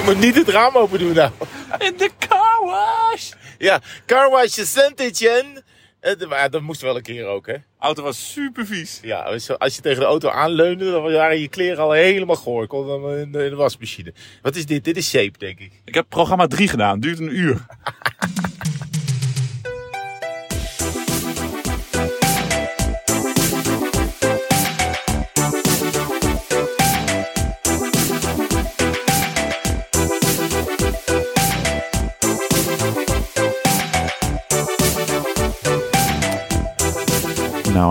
Je moet niet het raam open doen nou. In de car wash! Ja, car wash Saint-Etienne. Eh, Maar dat moest wel een keer ook, hè? Auto was super vies. Ja, als- als je tegen de auto aanleunde, dan waren je kleren al helemaal goor. Kon dan in de, in de wasmachine. Wat is dit? Dit is shape, denk ik. Ik heb programma 3 gedaan, duurt een uur.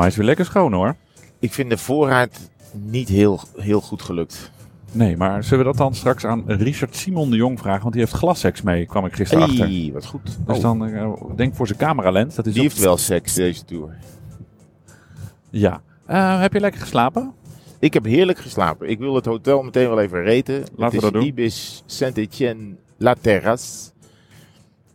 is weer lekker schoon hoor. Ik vind de voorraad niet heel, heel goed gelukt. Nee, maar zullen we dat dan straks aan Richard Simon de Jong vragen? Want die heeft glasseks mee, kwam ik gisteren achter. Hey, wat goed. Dus Oh, dan eh, denk voor zijn cameralens. Dat is die ook- heeft wel seks deze tour. Ja. Eh, heb je lekker geslapen? Ik heb heerlijk geslapen. Ik wil het hotel meteen wel even reten. Laten we het is dat doen. Ibis Saint-Etienne La Terrasse.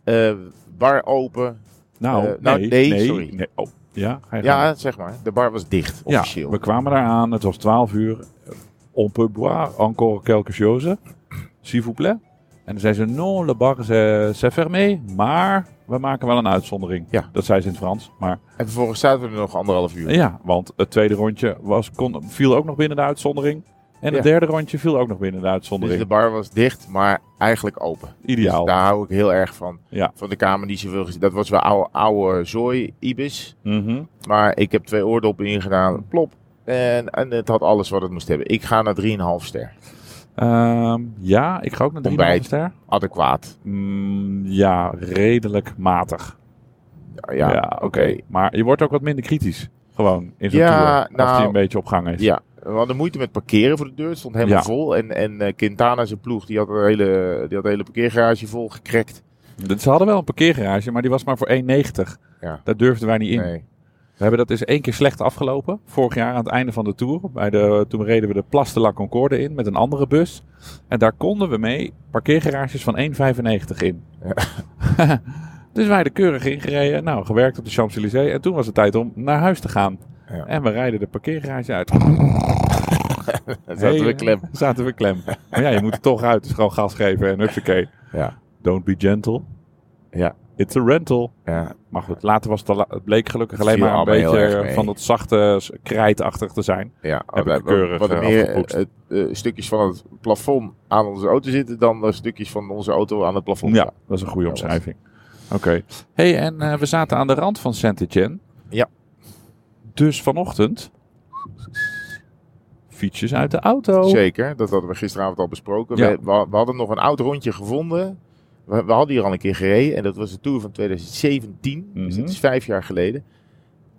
Eh, bar open. Nou, nou, nee, nee, nee, sorry. nee. Oh, ja, gang. Ja, zeg maar. De bar was dicht, ja, officieel. we kwamen daar aan. Het was 12 uur. On peut boire encore quelque chose. S'il vous plaît. En dan zei ze, non, le bar c'est c'est fermé. Maar we maken wel een uitzondering. Ja. Dat zei ze in het Frans. Maar En vervolgens zaten we er nog anderhalf uur. ja, want het tweede rondje was, kon, viel ook nog binnen de uitzondering. En het derde rondje viel ook nog binnen de Dus uitzondering. de bar was dicht, maar eigenlijk open. Ideaal. Dus daar hou ik heel erg van. Ja. Van de kamer die zoveel gezien. Dat was wel oude, oude zooi Ibis. Mhm. Maar ik heb twee oordoppen ingedaan. Plop. En, en het had alles wat het moest hebben. Ik ga naar 3,5 ster. Ehm, ja, ik ga ook naar 3,5 Ontbijt. ster. Adequaat. Mm, ja, redelijk matig. Ja, Ja, oké. Maar je wordt ook wat minder kritisch. Gewoon in zo'n Ja, tour. Als nou, die een beetje op gang is. Ja, we hadden moeite met parkeren voor de deur. Het stond helemaal Ja. vol. En, en eh, Quintana, zijn ploeg, die had, een hele, die had de hele parkeergarage vol gekrekt. Dus Ze hadden wel een parkeergarage, maar die was maar voor 1,90. Ja. Daar durfden wij niet in. Nee. We hebben dat eens één keer slecht afgelopen. Vorig jaar aan het einde van de tour. Bij de, toen reden we de Place de la Concorde in met een andere bus. En daar konden we mee parkeergarages van 1,95 in. dus wij er keurig ingereden. Nou, gewerkt op de Champs-Élysées. En toen was het tijd om naar huis te gaan. Ja. En we rijden de parkeergarage uit. Zaten we klem. Zaten we klem. Maar ja, je moet er toch uit. Dus gewoon gas geven en hupsakee. Ja. Don't be gentle. Ja. It's a rental. Ja. Maar goed, later was het, bleek gelukkig alleen maar een beetje van het zachte krijtachtig te zijn. Ja, Heb ik keurig, wat eh, meer eh, eh, stukjes van het plafond aan onze auto zitten dan de stukjes van onze auto aan het plafond. Ja, dat is een goede Dat omschrijving. Oké. hey, en we zaten aan de rand van Saint-Etienne. Ja. Dus vanochtend fietsjes uit de auto. Zeker, dat hadden we gisteravond al besproken. Ja. We, we, we hadden nog een oud rondje gevonden. We, we hadden hier al een keer gereden en dat was de Tour van 2017. Dus Mhm. dat is vijf jaar geleden.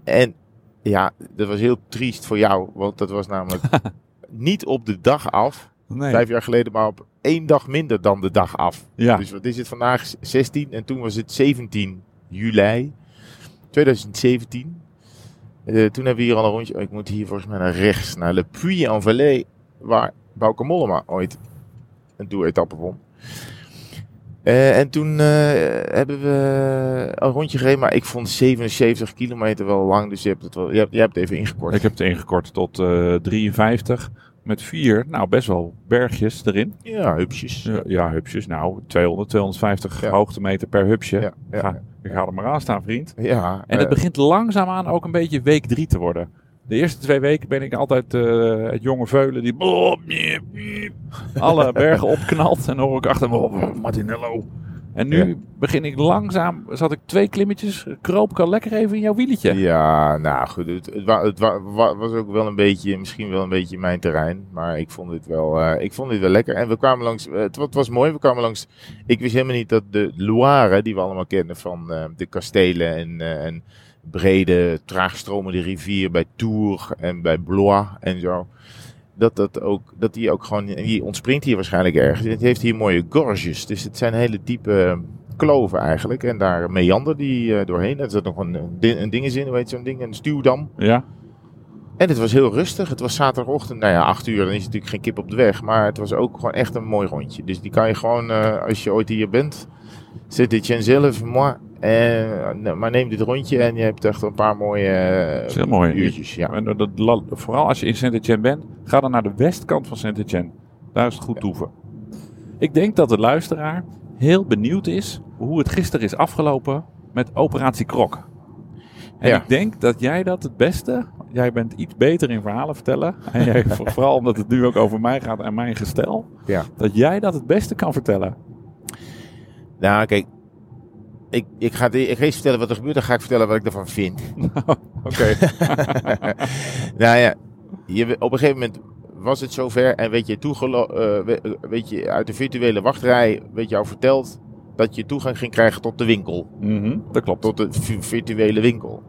En ja, dat was heel triest voor jou, want dat was namelijk niet op de dag af. Nee. Vijf jaar geleden, maar op één dag minder dan de dag af. Ja. Dus wat is het vandaag? 16 en toen was het 17 juli 2017. Eh, toen hebben we hier al een rondje. Ik moet hier volgens mij naar rechts, naar Le Puy-en-Velay, waar Bauke Mollema ooit een tour-etappe won. Eh, en toen eh, hebben we een rondje gereden, maar ik vond 77 kilometer wel lang, dus je hebt het, wel, je hebt, je hebt het even ingekort. Ik heb het ingekort tot eh 53 met vier, nou best wel bergjes erin. Ja, hupsjes. Ja, ja hupsjes. Nou, 200, 250 Ja. hoogtemeter per hupsje. Ja, ja. Ga, er maar aan staan, vriend. Ja, En het eh, begint langzaamaan ook een beetje week drie te worden. De eerste twee weken ben ik altijd eh, het jonge veulen die alle bergen opknalt. En dan hoor ik achter me, oh, Martinello. En nu Ja. begin ik langzaam, zat ik twee klimmetjes, kroop ik al lekker even in jouw wieletje. Ja, nou goed. Het, het, wa- het wa- wa- was ook wel een beetje, misschien wel een beetje mijn terrein. Maar ik vond dit wel, eh, ik vond dit wel lekker. En we kwamen langs, eh, het, wa- het was mooi, we kwamen langs. Ik wist helemaal niet dat de Loire, die we allemaal kennen van eh, de kastelen en, en brede, traagstromende rivier bij Tours en bij Blois en zo. Dat, dat, ook, dat die ook gewoon, die ontspringt hier waarschijnlijk ergens. Het heeft hier mooie gorges, dus het zijn hele diepe eh, kloven eigenlijk. En daar meander die eh, doorheen. Er zat nog een, een, di- een ding in, heet zo'n ding? Een stuwdam. Ja, En het was heel rustig. Het was zaterdagochtend, nou ja, acht uur. Dan is natuurlijk geen kip op de weg. Maar het was ook gewoon echt een mooi rondje. Dus die kan je gewoon, eh, als je ooit hier bent, zet dit je zelf, moi. Eh, maar neem dit rondje en je hebt echt een paar mooie eh, is heel mooi. uurtjes. Ja. En dat, dat vooral als je in Saint-Etienne bent, ga dan naar de westkant van Saint-Etienne. Daar is het goed toeven. Ik denk dat de luisteraar heel benieuwd is hoe het gisteren is afgelopen met Operatie Krok. En Ja. ik denk dat jij dat het beste, jij bent iets beter in verhalen vertellen. En jij, vooral omdat het nu ook over mij gaat en mijn gestel. Ja. Dat jij dat het beste kan vertellen. Nou, kijk. Ik, ik, ga, de- ik ga eens vertellen wat er gebeurt. Dan ga ik vertellen wat ik ervan vind. Oké. nou ja, je, op een gegeven moment was het zover. En weet je, toegelo- eh, we- weet je, uit de virtuele wachtrij werd jou verteld dat je toegang ging krijgen tot de winkel. Mhm, dat klopt. Tot de vi- virtuele winkel.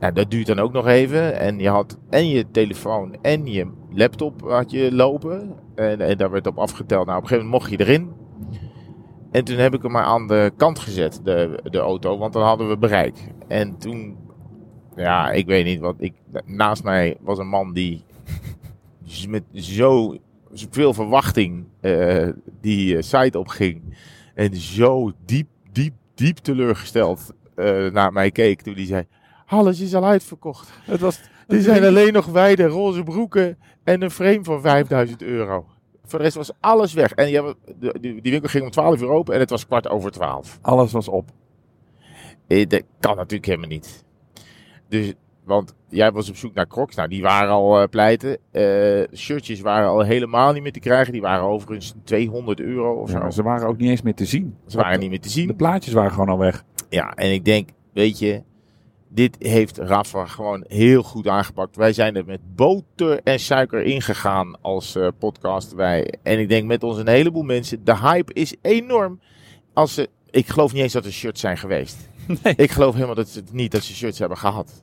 Nou, dat duurt dan ook nog even. En je had en je telefoon en je laptop had je lopen. En, en daar werd op afgeteld. Nou, op een gegeven moment mocht je erin. En toen heb ik hem maar aan de kant gezet, de, de auto. Want dan hadden we bereik. En toen, ja, ik weet niet wat. Ik, naast mij was een man die met zo veel verwachting eh, die eh, site opging. En zo diep, diep, diep teleurgesteld eh, naar mij keek toen hij zei... Alles is al uitverkocht. Het was, Er zijn alleen nog wijde roze broeken en een frame van 5000 euro. Voor de rest was alles weg. En die, die winkel ging om 12 uur open en het was kwart over 12. alles was op. Eh, Dat kan natuurlijk helemaal niet. Dus, want jij was op zoek naar crocs. Nou, die waren al eh, pleiten. Eh, shirtjes waren al helemaal niet meer te krijgen. Die waren overigens 200 euro of zo. ze waren ook niet eens meer te zien. Ze waren niet meer te zien. De plaatjes waren gewoon al weg. Ja, en ik denk, weet je, dit heeft Rafa gewoon heel goed aangepakt. Wij zijn er met boter en suiker ingegaan als eh, podcast. Wij. En ik denk met ons een heleboel mensen, de hype is enorm. Als ze, ik geloof niet eens dat er shirts zijn geweest. Nee. Ik geloof helemaal dat ze niet dat ze shirts hebben gehad.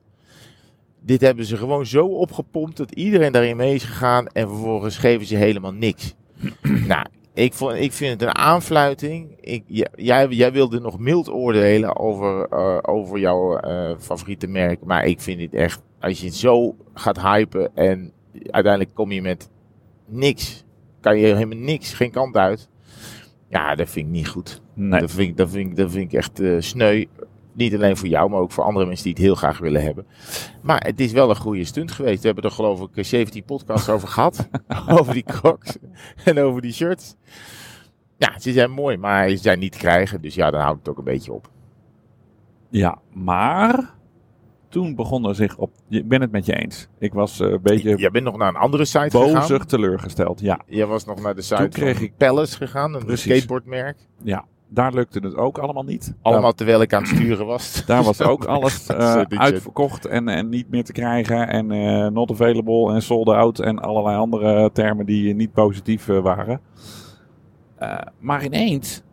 Dit hebben ze gewoon zo opgepompt dat iedereen daarin mee is gegaan en vervolgens geven ze helemaal niks. nou, ik, vond, ik vind het een aanfluiting. Ik, jij, jij wilde nog mild oordelen over, eh, over jouw eh, favoriete merk. Maar ik vind het echt, als je het zo gaat hypen en uiteindelijk kom je met niks. Kan je helemaal niks, geen kant uit. Ja, dat vind ik niet goed. Nee. Dat, vind ik, dat, vind ik, dat vind ik echt eh, sneu. Niet alleen voor jou, maar ook voor andere mensen die het heel graag willen hebben. Maar het is wel een goede stunt geweest. We hebben er geloof ik eh, 17 podcasts over gehad. over die crocs en over die shirts. Ja, ze zijn mooi, maar ze zijn niet te krijgen. Dus ja, dan houdt het ook een beetje op. Ja, maar toen begon er zich op. Ik ben het met je eens. Ik was eh, een beetje Jij bent nog naar een andere site gegaan. bozig teleurgesteld. Ja, Jij was nog naar de site Toen kreeg van ik- Palace gegaan, een Precies. skateboardmerk. Daar lukte het ook allemaal niet. Allemaal terwijl ik aan het sturen was. Daar was ook alles eh, uitverkocht en, en niet meer te krijgen. En eh, not available en sold out. En allerlei andere termen die niet positief eh, waren. Maar ineens,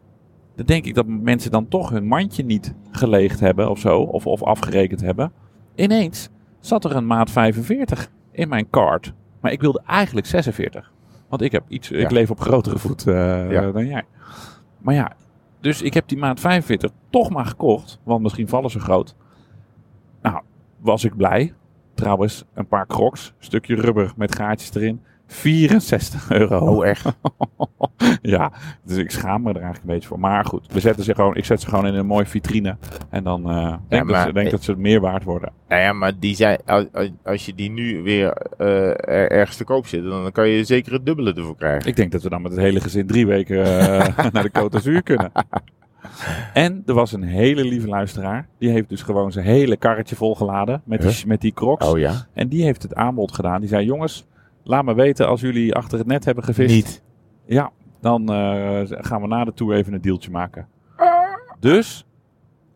dan denk ik dat mensen dan toch hun mandje niet geleegd hebben of zo. Of, of afgerekend hebben. Ineens zat er een maat 45 in mijn cart. Maar ik wilde eigenlijk 46. Want ik, heb iets, ik leef op grotere voet Ja. dan jij. Maar ja, dus ik heb die maat 45 toch maar gekocht. Want misschien vallen ze groot. Nou, was ik blij. Trouwens, een paar crocs. Stukje rubber met gaatjes erin. 64 euro. Oh, echt? ja, dus ik schaam me er eigenlijk een beetje voor. Maar goed, we zetten ze gewoon, ik zet ze gewoon in een mooie vitrine. En dan eh denk, dat, maar- ze, denk dat ze meer waard worden. Nou ja, maar die zijn, als, je die nu weer er- ergens te koop zit, dan kan je zeker het dubbele ervoor krijgen. Ik denk dat we dan met het hele gezin drie weken eh, naar de Côte d'Azur kunnen. En er was een hele lieve luisteraar. Die heeft dus gewoon zijn hele karretje volgeladen met die, met die crocs. Oh ja? En die heeft het aanbod gedaan. Die zei, jongens, laat me weten als jullie achter het net hebben gevist. Niet. Ja, dan eh, gaan we na de tour even een deeltje maken. Dus,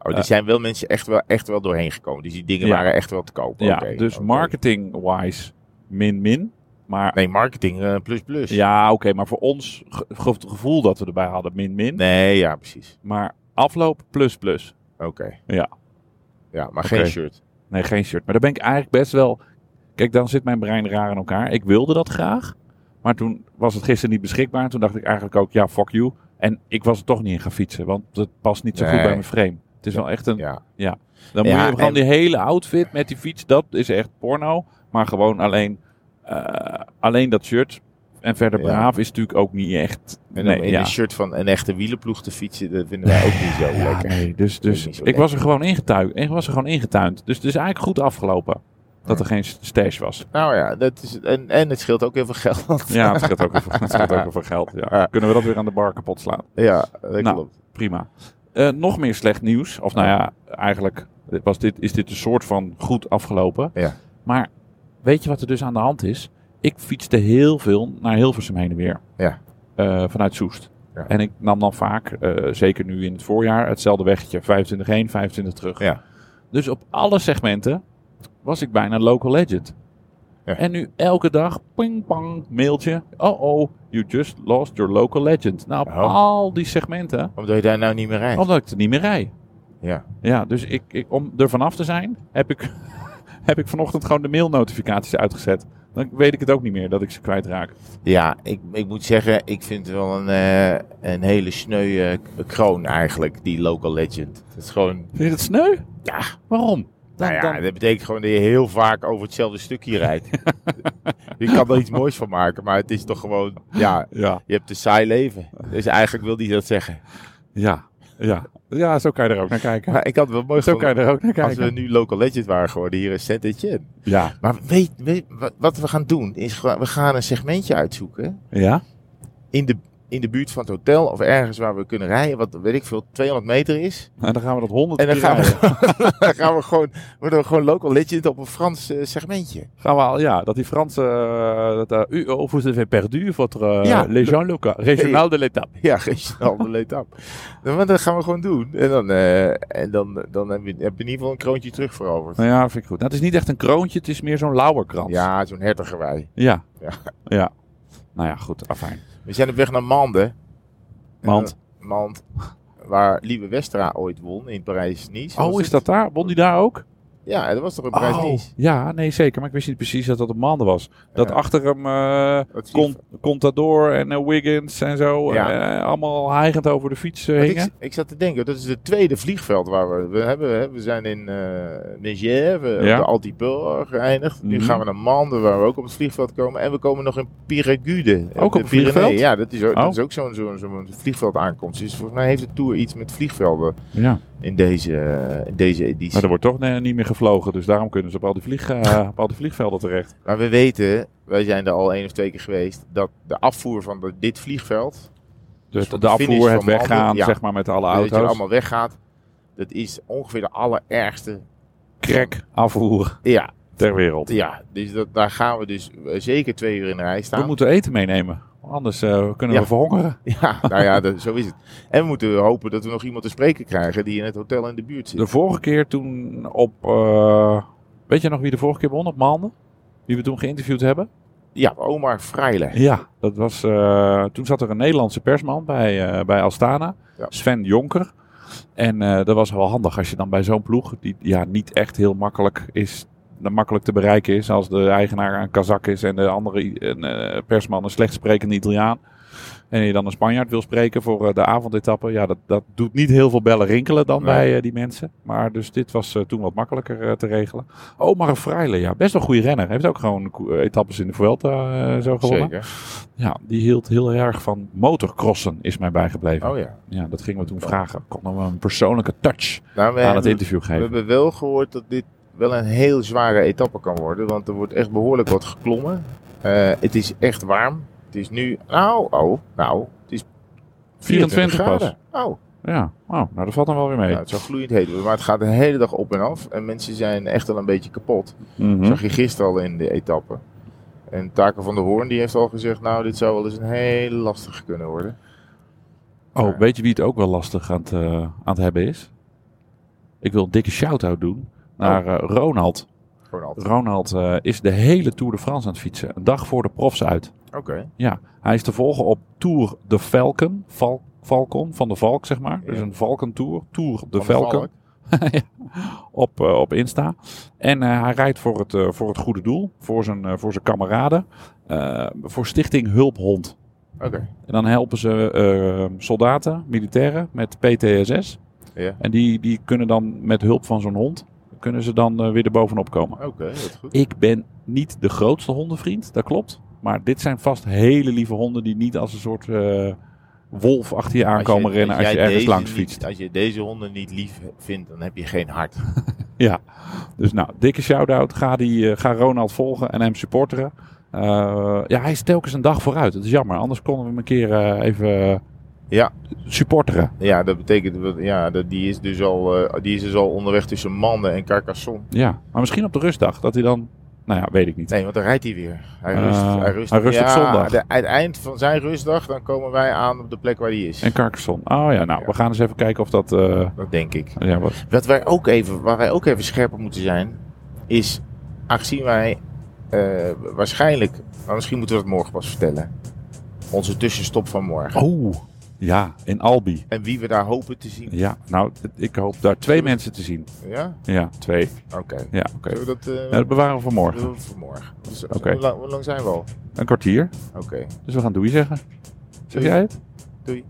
Oh, die zijn wel mensen echt wel, echt wel doorheen gekomen. Dus die dingen Ja. waren echt wel te koop. ja, dus marketing-wise min-min. Maar Nee, marketing eh, plus plus. ja, oké, maar voor ons het gevoel dat we erbij hadden min-min. Nee, ja, precies. Maar afloop plus-plus. Oké. Ja. Ja, maar geen shirt. Nee, geen shirt. Maar daar ben ik eigenlijk best wel... Kijk, dan zit mijn brein raar in elkaar. Ik wilde dat graag. Maar toen was het gisteren niet beschikbaar. Toen dacht ik eigenlijk ook, ja, fuck you. En ik was er toch niet in gaan fietsen. Want het past niet zo goed bij mijn frame. Het is wel echt een... Ja. Dan moet Ja, je gewoon en- die hele outfit met die fiets. Dat is echt porno. Maar gewoon alleen, eh, alleen dat shirt. En verder Ja. braaf is natuurlijk ook niet echt... En nee, in ja. een shirt van een echte wielenploeg te fietsen, dat vinden wij ook niet zo Ja, lekker. nee, dus, dus ik lekker. was er gewoon ingetuind. Ik was er gewoon ingetuind. Dus het is eigenlijk goed afgelopen. Dat er geen stash was. Nou ja, dat is, en, en het scheelt ook heel veel geld. Ja, het scheelt ook heel veel, het scheelt ook heel veel geld. Ja. Kunnen we dat weer aan de bar kapot slaan? Ja, dat Nou. klopt. Prima. Eh, nog meer slecht nieuws. Of nou ja, eigenlijk was dit, is dit een soort van goed afgelopen. Ja. Maar weet je wat er dus aan de hand is? Ik fietste heel veel naar Hilversum heen en weer. Ja. Eh, vanuit Soest. Ja. En ik nam dan vaak, eh, zeker nu in het voorjaar, hetzelfde weggetje. 25 heen, 25 terug. Ja. Dus op alle segmenten was ik bijna local legend. Ja. En nu elke dag, ping pang, mailtje. Oh oh, you just lost your local legend. Nou, op Oh. al die segmenten, Omdat je daar nou niet meer rijdt. omdat ik er niet meer rij. Ja. Ja, dus ik, ik, om er vanaf te zijn, heb ik, heb ik vanochtend gewoon de mailnotificaties uitgezet. Dan weet ik het ook niet meer dat ik ze kwijtraak. Ja, ik, ik moet zeggen, ik vind het wel een, eh, een hele sneu kroon eigenlijk, die local legend. Het is gewoon, Vind je het sneu? ja, Waarom? Dan, nou ja, dan- dat betekent gewoon dat je heel vaak over hetzelfde stukje rijdt. je kan er iets moois van maken, maar het is toch gewoon, ja, ja, je hebt een saai leven. Dus eigenlijk wil hij dat zeggen. ja, ja. Ja, zo kan je er ook naar kijken. Maar ik had wel mooi Zo kan je er ook naar als we kijken. nu local legend waren geworden hier in Saint-Etienne. Ja. Maar weet, weet, wat- we gaan doen, is we gaan een segmentje uitzoeken Ja? in de, in de buurt van het hotel of ergens waar we kunnen rijden, wat weet ik veel, 200 meter is. En dan gaan we dat honderd En dan gaan rijden. we, dan gaan we gewoon, worden we gewoon local legend op een Frans eh, segmentje. Gaan we al, ja, dat die Franse, uh, dat, uh, u, of vous avez perdu votre uh, Ja. Légion Loca, régional de l'étape. Ja, regionaal de letap. Maar dat gaan we gewoon doen. En dan, eh, en dan, dan heb, je, heb je in ieder geval een kroontje terug veroverd. Nou ja, vind ik goed. Nou, het is niet echt een kroontje, het is meer zo'n lauwerkrans. Ja, zo'n hertigerwei. Ja. Ja. Ja. Nou ja, goed, afijn. We zijn op weg naar Mande. Mand. Eh, Mand. Waar Lieve Westra ooit won in Parijs-Nice. Oh, is dat daar? Won die daar ook? Ja, dat was toch in Parijs-Nice? ja, nee, zeker. Maar ik wist niet precies dat dat op maanden was. Dat Ja. achter hem eh Dat zie je- Con- Contador en eh, Wiggins en zo Ja. eh, allemaal hijgend over de fiets eh, hingen. ik, ik zat te denken, dat is het tweede vliegveld waar we, we hebben. Hè, we zijn in eh Megève, Ja. op de geëindigd. Nu Mhm. gaan we naar Mande, waar we ook op het vliegveld komen. En we komen nog in Piragude. Ook de op het vliegveld? Ja, dat is ook, Oh. dat is ook zo'n zo'n zo'n vliegveld aankomst. Dus volgens mij heeft de Tour iets met vliegvelden Ja, in deze, in deze editie. maar er wordt toch niet meer gevlogen. Dus daarom kunnen ze op al die, vlieg, eh, op al die vliegvelden terecht. Maar we weten, wij zijn er al één of twee keer geweest, dat de afvoer van de- dit vliegveld, Dus de, afvoer, het weggaan, ja. zeg maar, met alle dat je auto's. er allemaal weggaat, dat is ongeveer de allerergste. Crack afvoer Ja, ter wereld. ja dus dat, daar gaan we dus eh, zeker twee uur in de rij staan. We moeten eten meenemen. Anders eh, kunnen Ja. we verhongeren. Ja, nou ja, dat, zo is het. En we moeten hopen dat we nog iemand te spreken krijgen die in het hotel in de buurt zit. De vorige keer toen op... eh, weet je nog wie de vorige keer won op Maanden? Wie we toen geïnterviewd hebben? Ja, Omar Freile. Ja, dat was, eh, toen zat er een Nederlandse persman bij, bij Astana, Ja. Sven Jonker. En dat was wel handig als je dan bij zo'n ploeg, die ja, niet echt heel makkelijk is, makkelijk te bereiken is, als de eigenaar een Kazak is en de andere een, eh, persman een slecht sprekende Italiaan. En je dan een Spanjaard wil spreken voor eh, de avondetappe. Ja, dat, dat doet niet heel veel bellen rinkelen dan Nee. bij eh, die mensen. Maar dus dit was eh, toen wat makkelijker eh, te regelen. Oh, maar een Freile, ja. Best wel een goede renner. Heeft ook gewoon eh, etappes in de Vuelta eh, zo gewonnen. Zeker. Ja, die hield heel erg van motorcrossen, is mij bijgebleven. Oh ja. Ja, dat gingen we toen vragen. Kon hem een persoonlijke touch Nou, we, aan het interview we geven. hebben wel gehoord dat dit wel een heel zware etappe kan worden. Want er wordt echt behoorlijk wat geklommen. Eh, het is echt warm. Het is nu, nou, oh, nou, het is 24 pas. graden. Oh, Ja, oh, nou dat valt dan wel weer mee. nou, het zou gloeiend heet worden. Maar het gaat de hele dag op en af. En mensen zijn echt al een beetje kapot. Mhm. zag je gisteren al in de etappe. En Taken van der Hoorn die heeft al gezegd, nou dit zou wel eens een hele lastige kunnen worden. Oh, weet je wie het ook wel lastig aan het, eh, aan het hebben is? Ik wil een dikke shout-out doen naar Oh. eh, Ronald. Ronald eh, is de hele Tour de France aan het fietsen. Een dag voor de profs uit. Oké. Ja, hij is te volgen op Tour de Falcon. Val, Falcon, van de Valk zeg maar. Dus een Falcon Tour. Tour de Van der Falcon. Op, eh, op Insta. En hij rijdt voor het, voor het goede doel. Voor zijn, voor zijn kameraden. Voor Stichting Hulphond. Oké. En dan helpen ze soldaten, militairen met PTSS. Ja. En die, die kunnen dan met hulp van zo'n hond, kunnen ze dan eh, weer erbovenop komen. Oké, dat goed. Ik ben niet de grootste hondenvriend, dat klopt. Maar dit zijn vast hele lieve honden die niet als een soort eh, wolf achter je aankomen rennen als je, ergens langs niet- fietst. Als je deze honden niet lief vindt, dan heb je geen hart. Ja, dus nou, dikke shout-out. Ga, die, eh, ga Ronald volgen en hem supporteren. Ja, hij is telkens een dag vooruit. Het is jammer, anders konden we hem een keer even Ja. supporteren. Ja, dat betekent dat ja, dat, die, is dus al, eh, die is dus al onderweg tussen Manden en Carcassonne. Ja, maar misschien op de rustdag dat hij dan... Nou ja, weet ik niet. Nee, want dan rijdt hij weer. Hij rust, hij rust, hij rust op ja, zondag. De, het eind van zijn rustdag, dan komen wij aan op de plek waar hij is. En Carcassonne. Oh ja, nou, Ja. we gaan eens even kijken of dat... eh, Dat denk ik. ja, wat, Wat wij ook even, waar wij ook even scherper moeten zijn, is aangezien wij eh, waarschijnlijk, maar misschien moeten we dat morgen pas vertellen, onze tussenstop van morgen. Oh, ja, in Albi. En wie we daar hopen te zien. Ja, nou, ik hoop daar twee mensen te zien. Ja? Ja, twee. Oké. Ja, oké. Dat, eh, Ja, dat bewaren we voor morgen. we voor morgen? Dus, Oké. hoe, lang, hoe lang zijn we al? Een kwartier. Oké. Dus we gaan doei zeggen. Zeg Doei. jij het? Doei.